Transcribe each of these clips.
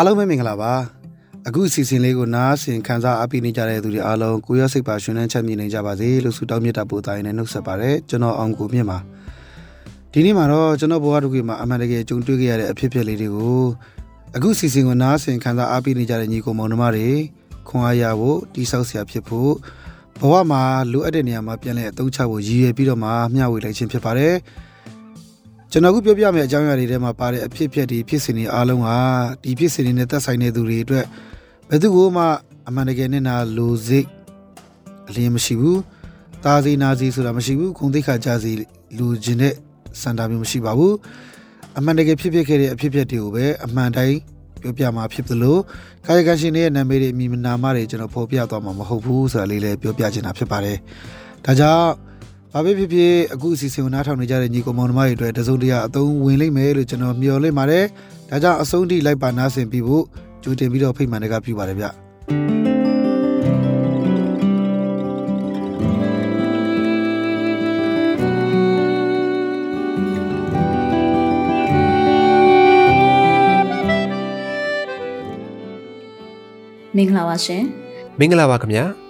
အားလုံးပဲမင်္ဂလာပါအခုအစီအစဉ်လေးကိုနားဆင်ခံစားအားပေးနေကြတဲ့သူတွေအားလုံးကိုရစိတ်ပါရှင်လန်းချမ်းမြေ့နေကြပါစေလို့ဆုတောင်းမြတ်တာပို့တိုင်းနဲ့နှုတ်ဆက်ပါတယ်ကျွန်တော်အောင်ကိုမြင့်ပါဒီနေ့မှာတော့ကျွန်တော်ဘဝတစ်ခုမှာအမှန်တကယ်ကြုံတွေ့ခဲ့ရတဲ့အဖြစ်အပျက်လေးတွေကိုအခုအစီအစဉ်ကိုနားဆင်ခံစားအားပေးနေကြတဲ့ညီကိုမောင်နှမတွေခွန်အားရဖို့တိဆောက်ဆရာဖြစ်ဖို့ဘဝမှာလိုအပ်တဲ့နေရာမှာပြန်လဲအသုံးချဖို့ရည်ရွယ်ပြီးတော့မှမျှဝေလိုက်ခြင်းဖြစ်ပါတယ် ကျွန်တော်ခုပြောပြမယ့်အကြောင်းအရာတွေထဲမှာပါတဲ့အဖြစ်အပျက်တွေဖြစ်စဉ်တွေအားလုံးဟာဒီဖြစ်စဉ်တွေနဲ့သက်ဆိုင်တဲ့သူတွေအတွက်ဘယ်သူကိုမှအမှန်တကယ်နဲ့နာလိုစိတ်အလင်းမရှိဘူး။တာစီနာစီဆိုတာမရှိဘူး။ခုံသိခါကြစီလူကျင်တဲ့စန္ဒာမျိုးမရှိပါဘူး။အမှန်တကယ်ဖြစ်ဖြစ်ခဲ့တဲ့အဖြစ်အပျက်တွေကိုပဲအမှန်တိုင်းပြောပြမှာဖြစ်သလိုကာယကံရှင်တွေရဲ့နာမည်တွေအမည်နာမတွေကျွန်တော်ဖော်ပြသွားမှာမဟုတ်ဘူးဆိုတာလေးလည်းပြောပြချင်တာဖြစ်ပါတယ်။ဒါကြောင့် ဘာပဲဖြစ်ဖြစ်အခုအစီအစဉ်ကိုနားထောင်နေကြတဲ့ညီကောင်မောင်နှမတွေအတွက်တစုံတရာအသုံးဝင်လိမ့်မယ်လို့ကျွန်တော်မျှော်လင့်ပါတယ်။ဒါကြောင့်အဆုံးထိလိုက်ပါနားဆင်ပြီးဖို့ကြိုတင်ပြီးတော့ဖိတ်မှန်တကပြုပါတယ်ဗျ။မင်္ဂလာပါရှင်မင်္ဂလာပါခင်ဗျာ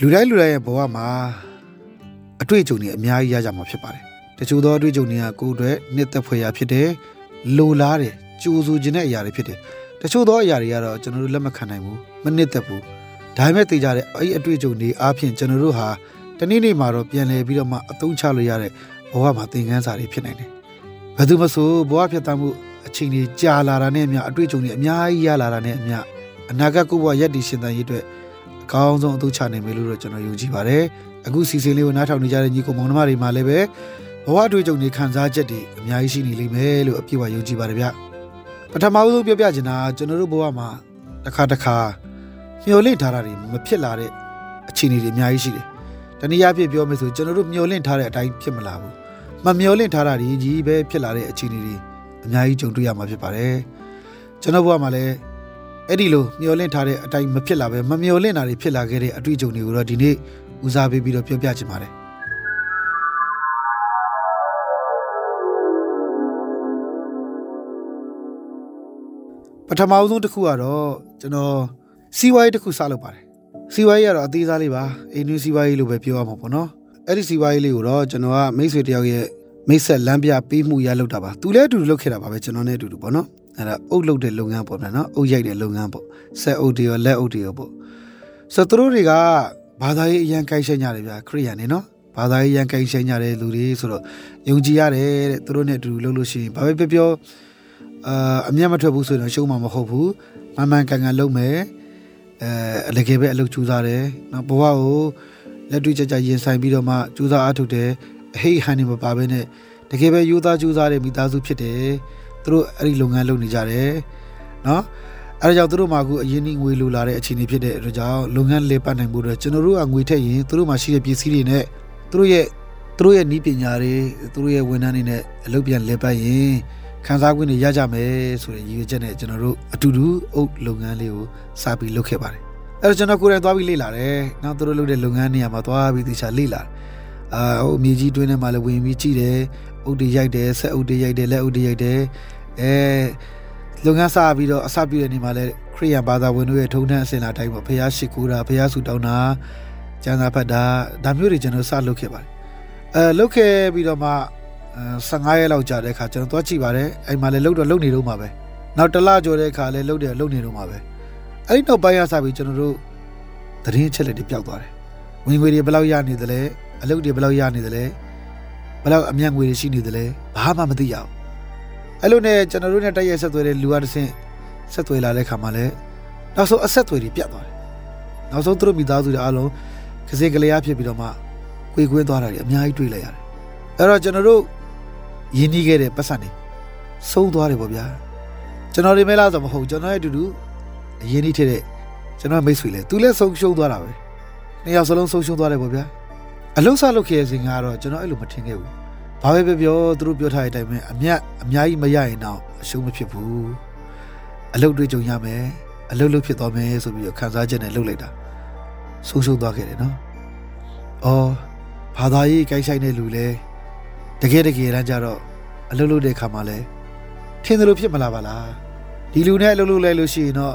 လူတိုင်းလူတိုင်းရဲ့ဘဝမှာအတွေ့အကြုံတွေအများကြီးရကြမှာဖြစ်ပါတယ်တချို့သောအတွေ့အကြုံတွေကကိုယ်အတွက်နှစ်သက်ဖွယ်ရာဖြစ်တယ်လိုလားတယ်ကြိုးဆူခြင်းတဲ့အရာတွေဖြစ်တယ်တချို့သောအရာတွေကတော့ကျွန်တော်တို့လက်မခံနိုင်ဘူးမနှစ်သက်ဘူးဒါပေမဲ့သိကြတဲ့အဲ့ဒီအတွေ့အကြုံတွေအားဖြင့်ကျွန်တော်တို့ဟာတနေ့နေ့မှာတော့ပြန်လည်ပြီးတော့မှအသုံးချလို့ရတဲ့ဘဝမှာသင်ခန်းစာတွေဖြစ်နိုင်တယ်ဘယ်သူမဆိုဘဝဖြစ်တတ်မှုအချိန်တွေကြာလာတာနဲ့အမျှအတွေ့အကြုံတွေအများကြီးရလာတာနဲ့အမျှအနာဂတ်ကိုဘဝရက်တည်ရှင်သန်ရေးအတွက်အ ကောင်းဆုံးအသုံးချနိုင်မယ်လို့တော့ကျွန်တော်ယုံကြည်ပါတယ်အခုစီစဉ်လေးကိုနားထောင်နေကြတဲ့ညီကောင်မောင်နှမတွေမှာလည်းပဲဘဝအတွေ့အကြုံတွေခံစားချက်တွေအများကြီးရှိနေလိမ့်မယ်လို့အပြည့်အဝယုံကြည်ပါတယ်ဗျပထမဆုံးပြောပြချင်တာကျွန်တော်တို့ဘဝမှာတစ်ခါတစ်ခါမျော်လင့်ထားတာတွေမဖြစ်လာတဲ့အခြေအနေတွေအများကြီးရှိတယ်တနည်းအားဖြင့်ပြောမယ်ဆိုကျွန်တော်တို့မျော်လင့်ထားတဲ့အတိုင်းဖြစ်မလာဘူးမမျော်လင့်ထားတာတွေကြီးပဲဖြစ်လာတဲ့အခြေအနေတွေအများကြီးကြုံတွေ့ရမှာဖြစ်ပါတယ်ကျွန်တော်ဘဝမှာလည်း အဲ့ဒီလိုမျောလင့်ထားတဲ့အတိုင်းမဖြစ်လာပဲမမျောလင့်တာတွေဖြစ်လာခဲ့တဲ့အတွေ့အကြုံတွေကိုတော့ဒီနေ့ဦးစားပေးပြီးတော့ပြောပြချင်ပါတယ်ပထမအဆုံးတစ်ခုကတော့ကျွန်တော်စီးပွားရေးတစ်ခုစလုပ်ပါတယ်စီးပွားရေးကတော့အသေးစားလေးပါအိမ်နူးစီးပွားရေးလို့ပဲပြောရမှာပေါ့နော်အဲ့ဒီစီးပွားရေးလေးကိုတော့ကျွန်တော်ကမိတ်ဆွေတယောက်ရဲ့ မိတ်ဆက်လမ်းပြပေးမှုရလုပ်တာပါသူလည်းအတူတူလုပ်ခဲ့တာပါပဲကျွန်တော်နဲ့အတူတူပေါ့နော်အဲ့ဒါအုပ်လုပ်တဲ့လုပ်ငန်းပေါ့ဗျာနော်အုပ်ရိုက်တဲ့လုပ်ငန်းပေါ့ဆက်အုပ်တွေရောလက်အုပ်တွေရောပေါ့ဆိုတော့သူတို့တွေကဘာသာရေးအရန်ကိုက်ဆိုင်ကြတယ်ဗျာခရိယန်နေနော်ဘာသာရေးအရန်ကိုက်ဆိုင်ကြတဲ့လူတွေဆိုတော့ယုံကြည်ရတယ်တဲ့သူတို့နဲ့အတူတူလုပ်လို့ရှိရင်ဘာပဲပြောပြောအာအမျက်မထွက်ဘူးဆိုရင်ရှုံးမှာမဟုတ်ဘူးမမှန်ကန်ကန်လုပ်မယ်အဲအလကယ်ပဲအလုပ်ကြိုးစားတယ်နော်ဘဝကိုလက်တွေ့ကြကြရင်ဆိုင်ပြီးတော့မှကြိုးစားအားထုတ်တယ် အဟိဟန်နေမပါဘဲနဲ့တကယ်ပဲယူသားကြိုးစားတဲ့မိသားစုဖြစ်တယ်သူတို့အဲ့ဒီလုပ်ငန်းလုပ်နေကြတယ်နော်အဲဒါကြောင့်သူတို့မှာအခုအရင်ငွေလိုလာတဲ့အခြေအနေဖြစ်တဲ့အတွက်ကြောင့်လုပ်ငန်းလေပတ်နိုင်ဖို့အတွက်ကျွန်တော်တို့ကငွေထည့်ရင်သူတို့မှာရှိတဲ့ပစ္စည်းတွေနဲ့သူတို့ရဲ့သူတို့ရဲ့ဤပညာတွေသူတို့ရဲ့ဝန်ထမ်းတွေနဲ့အလုပ်ပြန်လေပတ်ရင်ခန်းစားခွင့်တွေရကြမယ်ဆိုတဲ့ရည်ရွယ်ချက်နဲ့ကျွန်တော်တို့အတူတူအုပ်လုပ်ငန်းလေးကိုစပြီးလုပ်ခဲ့ပါတယ်အဲ့တော့ကျွန်တော်ကိုယ်တိုင်သွားပြီးလေ့လာတယ်နောက်သူတို့လုပ်တဲ့လုပ်ငန်းနေရာမှာသွားပြီးသေချာလေ့လာတယ် အာဟိုအမြေကြီးတွင်းထဲမှာလည်းဝင်ပြီးကြည့်တယ်အုပ်တွေရိုက်တယ်ဆက်အုပ်တွေရိုက်တယ်လက်အုပ်တွေရိုက်တယ်အဲလုပ်ငန်းစပြီးတော့အစပြုတဲ့နေမှာလည်းခရိယန်ဘာသာဝင်တို့ရဲ့ထုံးတမ်းအစဉ်လာတိုင်းပေါ့ဖះရှိခိုးတာဖះဆူတောင်းတာကျမ်းစာဖတ်တာဒါမျိုးတွေကျွန်တော်စလုပ်ခဲ့ပါတယ်အဲလုပ်ခဲ့ပြီးတော့မှ15ရက်လောက်ကြာတဲ့အခါကျွန်တော်သွားကြည့်ပါတယ်အဲ့မှာလည်းလုပ်တော့လုပ်နေတော့မှာပဲနောက်တစ်လကျော်တဲ့အခါလည်းလုပ်တယ်လုပ်နေတော့မှာပဲအဲ့ဒီနောက်ပိုင်းရစပြီးကျွန်တော်တို့သတင်းအချက်လက်တွေပျောက်သွားတယ်ဝင်ငွေတွေဘယ်လောက်ရနေသလဲ အလုပ်တွေဘယ်လောက်ရနေသလဲဘယ်လောက်အမြတ်ငွေတွေရှိနေသလဲဘာမှမသိရအောင်အဲ့လိုနဲ့ကျွန်တော်တို့နဲ့တိုက်ရိုက်ဆက်သွယ်တဲ့လူအတစ်ဆင့်ဆက်သွယ်လာတဲ့ခါမှာလည်းနောက်ဆုံးအဆက်အသွယ်တွေပြတ်သွားတယ်နောက်ဆုံးသူတို့မိသားစုတွေအားလုံးခစေကလေးအားဖြစ်ပြီးတော့မှကိုယ်ကွင်းသွားတာတွေအများကြီးတွေ့လိုက်ရတယ်အဲ့တော့ကျွန်တော်တို့ယဉ်နီးခဲ့တဲ့ပတ်စံနေဆုံးသွားတယ်ပေါ့ဗျာကျွန်တော်တွေမဲလားဆိုမဟုတ်ကျွန်တော်ရဲ့အတူတူအရင်နီးထတဲ့ကျွန်တော်မိတ်ဆွေလဲသူလည်းဆုံးရှုံးသွားတာပဲနှစ်ယောက်စလုံးဆုံးရှုံးသွားတယ်ပေါ့ဗျာ အလုံးစားလုပ်ခဲ့တဲ့စဉ်ကတော့ကျွန်တော်အဲ့လိုမထင်ခဲ့ဘူးဘာပဲပြောပြောသူတို့ပြောထားတဲ့အတိုင်းပဲအမြတ်အများကြီးမရရင်တော့အရှုံးမဖြစ်ဘူးအလုပ်တွေးကြုံရမယ်အလုပ်လုပ်ဖြစ်သွားမယ်ဆိုပြီးတော့ခံစားချက်နဲ့လုပ်လိုက်တာဆုံးရှုံးသွားခဲ့တယ်နော်အော်ဘာသာရေးကြိုက်ဆိုင်တဲ့လူလဲတကယ်တကယ်တမ်းကျတော့အလုပ်လုပ်တဲ့ခါမှာလဲထင်တယ်လို့ဖြစ်မလာပါလားဒီလူနဲ့အလုပ်လုပ်လိုက်လို့ရှိရင်တော့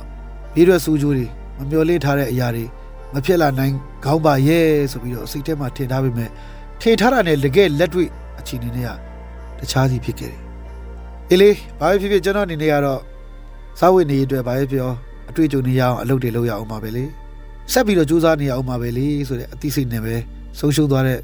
ပြီးတော့စူးကြိုးတွေမမျော်လင့်ထားတဲ့အရာတွေ မဖြစ်လာနိုင်ခေါင်းပါရဲ့ဆိုပြီးတော့စိတ်ထဲမှာထင်ထားပေမဲ့ထင်ထားတာနဲ့တကယ်လက်တွေ့အခြေအနေနဲ့ကတခြားစီဖြစ်ခဲ့တယ်။အေးလေဘာပဲဖြစ်ဖြစ်ကျွန်တော်အနေနဲ့ကတော့စားဝတ်နေရေးအတွက်ဘာပဲပြောအတွေ့အကြုံတွေရအောင်အလုပ်တွေလုပ်ရအောင်ပါပဲလေ။ဆက်ပြီးတော့စူးစမ်းနေရအောင်ပါပဲလေဆိုတဲ့အသိစိတ်နဲ့ပဲဆုံးရှုံးသွားတဲ့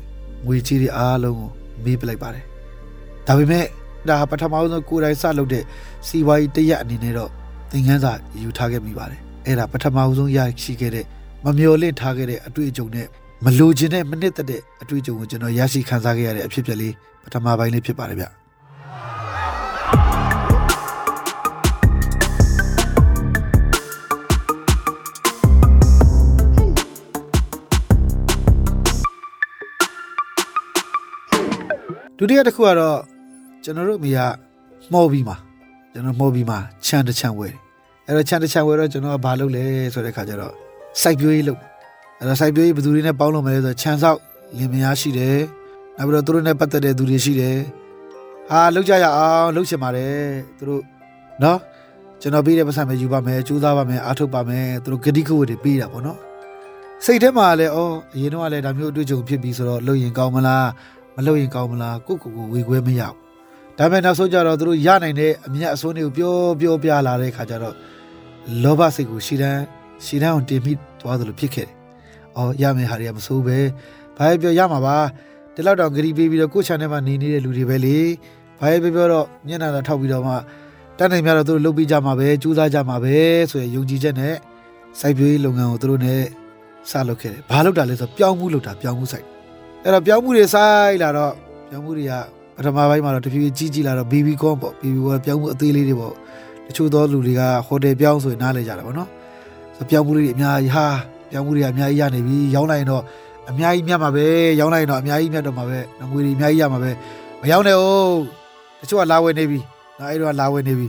ငွေကြီးတွေအားလုံးကိုမေးပလိုက်ပါတယ်။ဒါပေမဲ့ဒါပထမဆုံးကိုယ်တိုင်စလုပ်တဲ့စီဝါကြီးတရက်အနေနဲ့တော့သင်ခန်းစာယူထားခဲ့မိပါတယ်။အဲ့ဒါပထမဆုံးရရှိခဲ့တဲ့ မမျော်လင့်ထားခဲ့တဲ့အတွေ့အကြုံနဲ့မလိုချင်တဲ့မနစ်သက်တဲ့အတွေ့အကြုံကိုကျွန်တော်ရရှိခံစားခဲ့ရတဲ့အဖြစ်အပျက်လေးပထမပိုင်းလေးဖြစ်ပါတယ်ဗျဒုတိယတစ်ခုကတော့ကျွန်တော်တို့အမိကမော်ဘီမှာကျွန်တော်မော်ဘီမှာခြံတစ်ခြံဝယ်တယ်အဲ့တော့ခြံတစ်ခြံဝယ်တော့ကျွန်တော်ကဘာလုပ်လဲဆိုတဲ့ခါကျတော့ စိုက်ပျိုးရေးလုပ်အဲ့တော့စိုက်ပျိုးရေးဘယ်သူတွေနဲ့ပေါင်းလို့မလဲဆိုတော့ခြံဆောက်လင်မယားရှိတယ်နောက်ပြီးတော့သူတို့နဲ့ပတ်သက်တဲ့သူတွေရှိတယ်ဟာလုပ်ကြရအောင်လုပ်ချင်ပါတယ်သူတို့နော်ကျွန်တော်ပေးတဲ့ပတ်စံပဲယူပါမယ်ကြိုးစားပါမယ်အားထုတ်ပါမယ်သူတို့ဂတိကဝတ်တွေပေးတာပေါ့နော်စိတ်ထဲမှာလည်းအော်အရင်တော့လည်းဒါမျိုးအတွေ့အကြုံဖြစ်ပြီးဆိုတော့လုပ်ရင်ကောင်းမလားမလုပ်ရင်ကောင်းမလားကိုယ့်ကိုယ်ကိုဝေခွဲမရဘူးဒါပေမဲ့နောက်ဆုံးကြတော့သူတို့ရနိုင်တဲ့အမြတ်အစွန်းတွေကိုပြောပြောပြလာတဲ့ခါကျတော့လောဘစိတ်ကိုရှီတန်း ရှီတန်းအောင်တင်မိသွားသလိုဖြစ်ခဲ့တယ်။အော်ရမယ်ဟာတွေကမဆိုးပဲ။ဘာပဲပြောရမှာပါ။ဒီလောက်တော့ဂရီပေးပြီးတော့ကိုယ့် channel မှာနေနေတဲ့လူတွေပဲလေ။ဘာပဲပြောတော့မျက်နှာသာထောက်ပြီးတော့မှတန်းနိုင်များတော့သူတို့လုပ်ပြီးကြမှာပဲကြိုးစားကြမှာပဲဆိုရယ်ယုံကြည်ချက်နဲ့စိုက်ပျိုးရေးလုပ်ငန်းကိုသူတို့နဲ့စလုပ်ခဲ့တယ်။ဘာလုပ်တာလဲဆိုပြောင်းမှုလုပ်တာပြောင်းမှုစိုက်။အဲ့တော့ပြောင်းမှုတွေစိုက်လာတော့ပြောင်းမှုတွေကပထမပိုင်းမှာတော့တဖြည်းဖြည်းကြီးကြီးလာတော့ baby corn ပေါ့ baby corn ပြောင်းမှုအသေးလေးတွေပေါ့တချို့သောလူတွေကဟိုတယ်ပြောင်းဆိုရင်နားလဲကြတာပေါ့နော်ဆို ပြောင်းမှုလေးတွေအများကြီးဟာပြောင်းမှုတွေကအများကြီးရနေပြီရောင်းလိုက်ရင်တော့အများကြီးမြတ်မှာပဲရောင်းလိုက်ရင်တော့အများကြီးမြတ်တော့မှာပဲငွေတွေအများကြီးရမှာပဲမရောင်းနဲ့ဟုတ်တချို့ကလာဝယ်နေပြီနော်အဲ့တော့လာဝယ်နေပြီ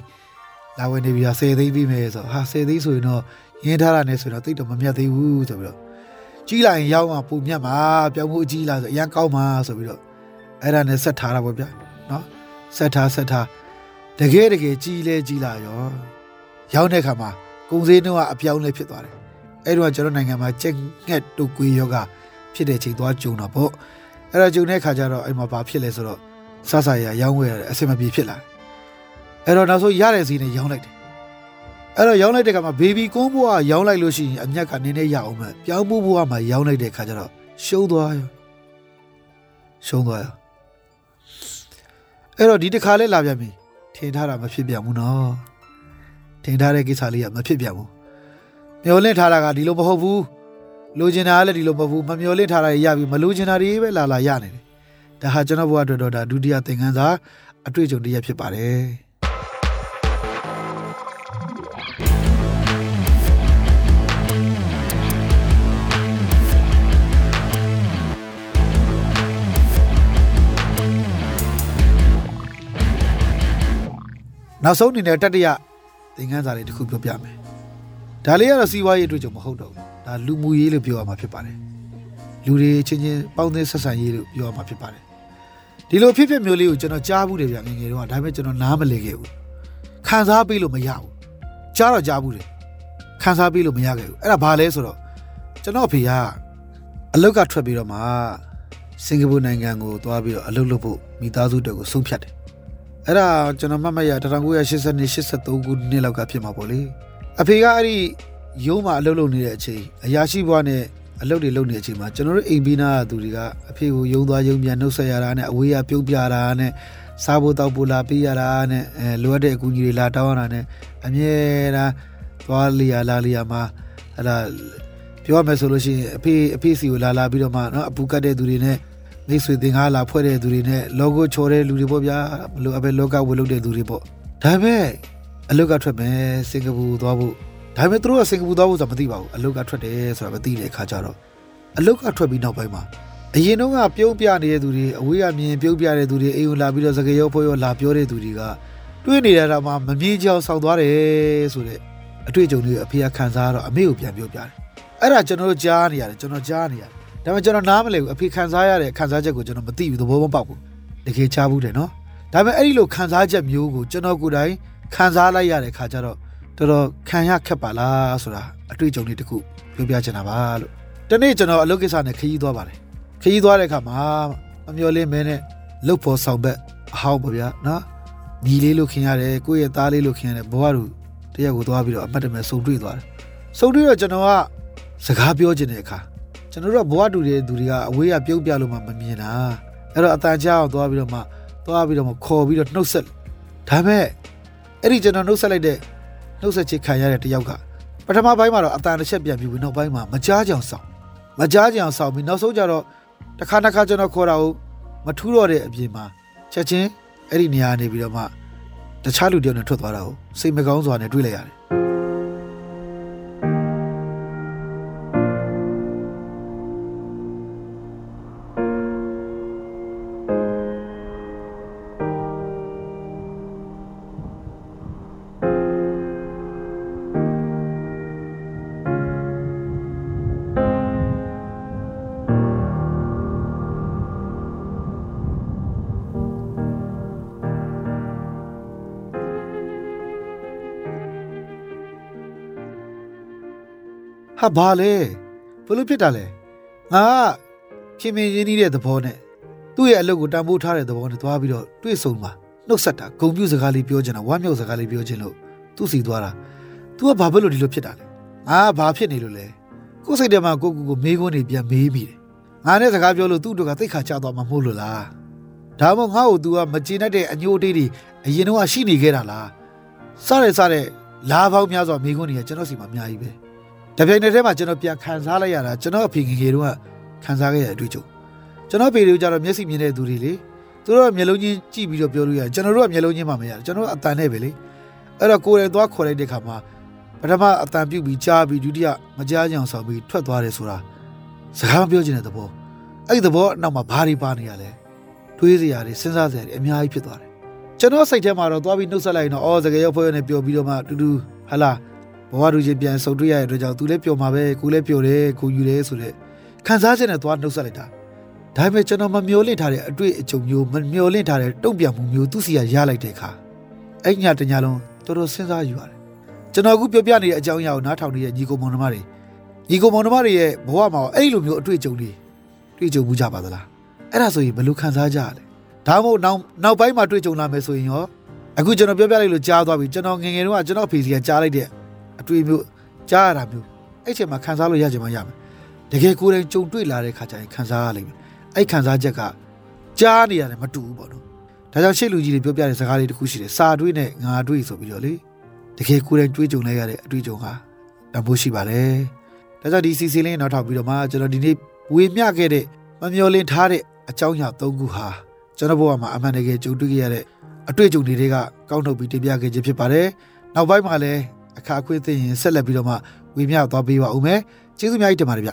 လာဝယ်နေပြီဟာ10သိန်းပြီးမယ်ဆိုဟာ10သိန်းဆိုရင်တော့ရင်းထားတာနဲ့ဆိုတော့တိတ်တော့မမြတ်သေးဘူးဆိုပြီးတော့ကြီးလိုက်ရင်ရောင်းမှာပူမြတ်မှာပြောင်းမှုအကြီးလာဆိုအရန်ကောင်းမှာဆိုပြီးတော့အဲ့ဒါနဲ့ဆက်ထားတာပေါ့ဗျာနော်ဆက်ထားဆက်ထားတကယ်တကယ်ကြီးလဲကြီးလာရော ရောက်တဲ့ခါမှာ ကုန်စည်နှုန်းကအပြောင်းလဲဖြစ်သွားတယ်အဲ့တော့ကျွန်တော်နိုင်ငံမှာချက်ငှက်တုတ်ကွေးယောဂဖြစ်တဲ့ချိန်သွားကြုံတော့ပေါ့အဲ့တော့ကြုံတဲ့ခါကျတော့အဲ့မှာဘာဖြစ်လဲဆိုတော့ဆဆရရောင်းဝယ်ရတယ်အဆင်မပြေဖြစ်လာတယ်အဲ့တော့နောက်ဆုံးရတဲ့စီနဲ့ရောင်းလိုက်တယ်အဲ့တော့ရောင်းလိုက်တဲ့ခါမှာဘေဘီကွန်းဘွားရောင်းလိုက်လို့ရှိရင်အမျက်ကနည်းနည်းရအောင်မဲ့ပြောင်းဖို့ဘွားမှာရောင်းလိုက်တဲ့ခါကျတော့ရှုံးသွားရောရှုံးသွားရောအဲ့တော့ဒီတစ်ခါလဲလာပြန်ပြီထင်ထားတာမဖြစ်ပြန်ဘူးနော် ထင်ထားတဲ့ကိစ္စလေးကမဖြစ်ပြန်ဘူးမျောလင့်ထားတာကဒီလိုမဟုတ်ဘူးလိုချင်တာကလည်းဒီလိုမဟုတ်ဘူးမမျောလင့်ထားတာရပြီမလိုချင်တာတွေပဲလာလာရနေတယ်ဒါဟာကျွန်တော်ဘဝအတွက်တော့ဒါဒုတိယသင်ခန်းစာအတွေ့အကြုံတစ်ရပ်ဖြစ်ပါတယ်နောက်ဆုံးအနေနဲ့တတိယ သင်ခန်းစာလေးတစ်ခုပြောပြမယ်ဒါလေးကတော့စီးပွားရေးအတွေ့အကြုံမဟုတ်တော့ဘူးဒါလူမှုရေးလို့ပြောရမှာဖြစ်ပါတယ်လူတွေချင်းချင်းပေါင်းသင်းဆက်ဆံရေးလို့ပြောရမှာဖြစ်ပါတယ်ဒီလိုဖြစ်ဖြစ်မျိုးလေးကိုကျွန်တော်ကြားဘူးတယ်ဗျငယ်ငယ်တော့ဒါပေမဲ့ကျွန်တော်နားမလည်ခဲ့ဘူးခံစားပေးလို့မရဘူးကြားတော့ကြားဘူးတယ်ခံစားပေးလို့မရခဲ့ဘူးအဲ့ဒါဘာလဲဆိုတော့ကျွန်တော်အဖေကအလုတ်ကထွက်ပြီးတော့မှစင်ကာပူနိုင်ငံကိုသွားပြီးတော့အလုပ်လုပ်ဖို့မိသားစုတွေကိုဆုံးဖြတ်တယ် အဲ့ဒါကျွန်တော်မှတ်မှတ်ရ1982 83ခုနှစ်လောက်ကဖြစ်မှာပေါ့လေအဖေကအဲ့ဒီရုံးမှာအလုပ်လုပ်နေတဲ့အချိန်အရာရှိဘွားနဲ့အလုပ်တွေလုပ်နေတဲ့အချိန်မှာကျွန်တော်တို့အိမ်ပြီးနာသူတွေကအဖေကိုယုံသွားယုံပြန်နှုတ်ဆက်ရတာနဲ့အဝေးရပြုတ်ပြတာနဲ့စားဖို့တောက်ဖို့လာပေးရတာနဲ့အဲလိုအပ်တဲ့အကူအညီတွေလာတောင်းရတာနဲ့အမြဲတမ်းသွားလျာလာလျာမှာအဲ့ဒါပြောရမယ်ဆိုလို့ရှိရင်အဖေအဖေစီကိုလာလာပြီးတော့မှနော်အပူကတ်တဲ့သူတွေနဲ့ မိတ်ဆွေသင်္ကားလာဖွဲ့တဲ့သူတွေနဲ့ logo ချော်တဲ့လူတွေပေါ့ဗျာဘလို့အပဲလောကဝယ်လုပ်တဲ့သူတွေပေါ့ဒါပေမဲ့အလုတ်ကထွက်မယ်စင်ကာပူသွားဖို့ဒါပေမဲ့သူတို့ကစင်ကာပူသွားဖို့ဆိုတာမသိပါဘူးအလုတ်ကထွက်တယ်ဆိုတာမသိတဲ့အခါကျတော့အလုတ်ကထွက်ပြီးနောက်ပိုင်းမှာအရင်တော့ကပြုံးပြနေတဲ့သူတွေအဝေးကမြင်ပြုံးပြတဲ့သူတွေအိမ်ကိုလာပြီးတော့စကားရောဖွဲ့ရောလာပြောတဲ့သူတွေကတွေးနေတာတော့မှမမြင်ကြောင်ဆောက်သွားတယ်ဆိုတဲ့အတွေ့အကြုံတွေအဖေကခံစားတော့အမေကိုပြန်ပြောပြတယ်အဲ့ဒါကျွန်တော်တို့ကြားနေရတယ်ကျွန်တော်ကြားနေရတယ် ဒါပေမဲ့ကျွန်တော်နားမလည်ဘူးအဖေခံစားရတဲ့ခံစားချက်ကိုကျွန်တော်မသိဘူးသဘောမပေါက်ဘူးတကယ်ချဘူးတယ်နော်ဒါပေမဲ့အဲ့ဒီလိုခံစားချက်မျိုးကိုကျွန်တော်ကိုယ်တိုင်ခံစားလိုက်ရတဲ့ခါကျတော့တော်တော်ခံရခက်ပါလားဆိုတာအတွေ့အကြုံလေးတစ်ခုပြောပြချင်တာပါလို့တနေ့ကျွန်တော်အလုပ်ကိစ္စနဲ့ခရီးသွားပါတယ်ခရီးသွားတဲ့အခါမှာအမျော်လင့်မဲနဲ့လုတ်ဖို့ဆောင်ဘက်အဟောက်ပါဗျာနော်ညီလေးလို့ခင်ရတယ်ကိုယ့်ရဲ့သားလေးလို့ခင်ရတယ်ဘဝတို့တရက်ကိုသွားပြီးတော့အမှတ်တမဲ့စုံတွေ့သွားတယ်စုံတွေ့တော့ကျွန်တော်ကစကားပြောချင်တဲ့အခါ ကျွန်တော်တို့ကဘဝတူတဲ့သူတွေကအဝေးကပြုတ်ပြလို့မှမမြင်တာအဲ့တော့အတန်ကြာအောင်သွားပြီးတော့မှသွားပြီးတော့မှခေါ်ပြီးတော့နှုတ်ဆက်ဒါပေမဲ့အဲ့ဒီကျွန်တော်နှုတ်ဆက်လိုက်တဲ့နှုတ်ဆက်ချခံရတဲ့တယောက်ကပထမပိုင်းမှာတော့အတန်တစ်ချက်ပြန်ပြီးနောက်ပိုင်းမှာမကြားကြအောင်ဆောင်မကြားကြအောင်ဆောင်ပြီးနောက်ဆုံးကျတော့တစ်ခါတစ်ခါကျွန်တော်ခေါ်တာကိုမထူးတော့တဲ့အပြင်မှာချက်ချင်းအဲ့ဒီနေရာနေပြီးတော့မှတခြားလူတယောက်နဲ့ထွက်သွားတာကိုစိတ်မကောင်းစွာနဲ့တွေ့လိုက်ရတယ် ဟာဘာလဲဘလို့ဖြစ်တာလဲငါကခင်မင်းရင်းနှီးတဲ့သဘောနဲ့သူ့ရဲ့အလုပ်ကိုတန်ဖိုးထားတဲ့သဘောနဲ့သွားပြီးတော့တွေ့ဆုံမှာနှုတ်ဆက်တာဂုံပြူစကားလေးပြောချင်တာဝမ်းမြောက်စကားလေးပြောချင်လို့သူ့စီသွားတာ तू ကဘာဖြစ်လို့ဒီလိုဖြစ်တာလဲငါကဘာဖြစ်နေလို့လဲကိုယ်စိတ်ထဲမှာကိုကူကိုမေးခွန်းတွေပြန်မေးမိတယ်ငါနဲ့စကားပြောလို့သူ့တို့ကသိခါချသွားမှာမဟုတ်လို့လားဒါမှမဟုတ်ငါ့ကို तू ကမကျေနပ်တဲ့အညိုအတေးတွေအရင်တော့ရှိနေခဲ့တာလားစရဲစရဲလာပေါင်းများစွာမေးခွန်းတွေကကျွန်တော်စီမှာအများကြီးပဲ တပြိုင်နက်တည်းမှာကျွန်တော်ပြန်ခံစားလိုက်ရတာကျွန်တော်အဖေငယ်ငယ်တုန်းကခံစားခဲ့ရတဲ့အတွေ့အကြုံကျွန်တော်ဖေတွေကကြတော့မျက်စိမြင်တဲ့သူတွေလေသူတို့ကမျက်လုံးချင်းကြည့်ပြီးတော့ပြောလို့ရတယ်ကျွန်တော်တို့ကမျက်လုံးချင်းမှမရတယ်ကျွန်တော်တို့အတန်နဲ့ပဲလေအဲ့တော့ကိုယ်တိုင်သွားခေါ်လိုက်တဲ့ခါမှာပထမအတန်ပြုတ်ပြီးကြားပြီးဒုတိယမကြားကြအောင်ဆောင်ပြီးထွက်သွားတယ်ဆိုတာစကားမပြောချင်တဲ့သဘောအဲ့ဒီသဘောအနောက်မှာဘာတွေပါနေရလဲတွေးစရာတွေစဉ်းစားစရာတွေအများကြီးဖြစ်သွားတယ်ကျွန်တော်စိတ်ထဲမှာတော့သွားပြီးနှုတ်ဆက်လိုက်ရင်တော့အော်စကားရောက်ဖွဲ့ရနေပြောပြီးတော့မှတူတူဟလာ ဘဝလူချင်းပြန်ဆုံတွေ့ရတဲ့အတွက်ကြောင့်သူလည်းပျော်မှာပဲကိုလည်းပျော်တယ်ကိုယူတယ်ဆိုတဲ့ခံစားချက်နဲ့သွားနှုတ်ဆက်လိုက်တာဒါပေမဲ့ကျွန်တော်မမျော်လင့်ထားတဲ့အတွေ့အကြုံမျိုးမမျော်လင့်ထားတဲ့တုံ့ပြန်မှုမျိုးသူစီကရလိုက်တဲ့အခါအဲ့ညတညလုံးတော်တော်စဉ်းစားယူရတယ်ကျွန်တော်အခုပြောပြနေတဲ့အကြောင်းအရာကိုနားထောင်နေတဲ့ညီကိုမောင်နှမတွေညီကိုမောင်နှမတွေရဲ့ဘဝမှာအဲ့လိုမျိုးအတွေ့အကြုံတွေတွေ့ကြုံမှုကြပါသလားအဲ့ဒါဆိုရင်ဘယ်လိုခံစားကြရလဲဒါမှမဟုတ်နောက်နောက်ပိုင်းမှာတွေ့ကြုံလာမယ်ဆိုရင်ရောအခုကျွန်တော်ပြောပြလိုက်လို့ကြားသွားပြီကျွန်တော်ငယ်ငယ်တုန်းကကျွန်တော်အဖေစီကကြားလိုက်တဲ့အ တွေ့အမျိုးကြားရတာမျိုးအဲ့ချိန်မှာခံစားလို့ရကြမှာရမယ်တကယ်ကိုယ်တိုင်ကြုံတွေ့လာတဲ့ခါကျရင်ခံစားရလိမ့်မယ်အဲ့ခံစားချက်ကကြားနေရတယ်မတူဘူးပေါ့နော်ဒါကြောင့်ရှေ့လူကြီးတွေပြောပြတဲ့စကားလေးတစ်ခုရှိတယ်စာတွေးနဲ့ငါတွေးဆိုပြီးတော့လေတကယ်ကိုယ်တိုင်တွေးကြုံလိုက်ရတဲ့အတွေ့အကြုံဟာတန်ဖိုးရှိပါတယ်ဒါကြောင့်ဒီစီစီလေးနောက်ထောက်ပြီးတော့မှကျွန်တော်ဒီနေ့ဝေမျှခဲ့တဲ့မမျော်လင့်ထားတဲ့အကြောင်းအရာ၃ခုဟာကျွန်တော်ဘဝမှာအမှန်တကယ်ကြုံတွေ့ခဲ့ရတဲ့အတွေ့အကြုံတွေကကောက်ထုတ်ပြီးတင်ပြခဲ့ခြင်းဖြစ်ပါတယ်နောက်ပိုင်းမှာလည်း အခါအခွင့်သိရင်ဆက်လက်ပြီးတော့မှဝေမျှသွားပေးပါဦးမယ်ကျေးဇူးအများကြီးတင်ပါတယ်ဗျ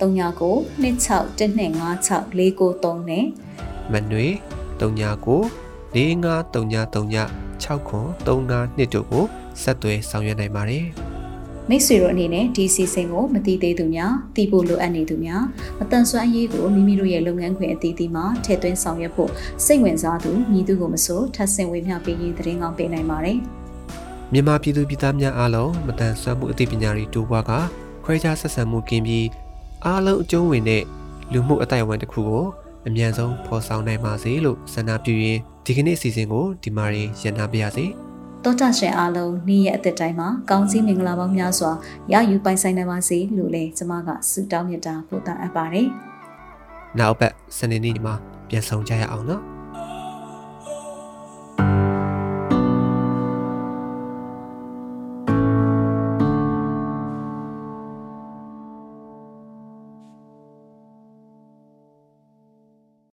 39 26 1256 493နဲ့မနွေ39 453939 6ခွန်39နှစ်တို့ကိုဆက်သွယ်ဆောင်ရွက်နိုင်ပါတယ်မိတ်ဆွေတို့အနေနဲ့ဒီစီစဉ်ကိုမတိသေးသူများတည်ဖို့လိုအပ်နေသူများမတန်ဆွမ်းအရေးကိုမိမိတို့ရဲ့လုပ်ငန်းခွင်အသီးသီးမှာထည့်သွင်းဆောင်ရွက်ဖို့စိတ်ဝင်စားသူညီသူကိုမဆိုထပ်ဆင့်ဝေမျှပေးရေးသတင်းကောင်းပေးနိုင်ပါတယ်။မြန်မာပြည်သူပြည်သားများအားလုံးမတန်ဆွမ်းမှုအသိပညာတွေတိုးပွားကခွဲခြားဆက်ဆံမှုကင်းပြီး အားလုံးအကျုံးဝင်တဲ့လူမှုအတိုင်းအဝန်တစ်ခုကိုအမြန်ဆုံးဖော်ဆောင်နိုင်ပါစေလို့ဆန္ဒပြုရင်းဒီကနေ့အစီအစဉ်ကိုဒီမှာရင်ရန်နာပါရစေ။တောတာရှင်အားလုံးနေ့ရက်အသက်တိုင်းမှာကောင်းစည်းမင်္ဂလာပေါင်းများစွာရယူပိုင်ဆိုင်နိုင်ပါစေလို့လည်းကျွန်မကဆုတောင်းမြတ်တာပို့တာအပ်ပါတယ်နောက်ပတ်စနေနေ့မှာပြန်ဆောင်ကြရအောင်နော်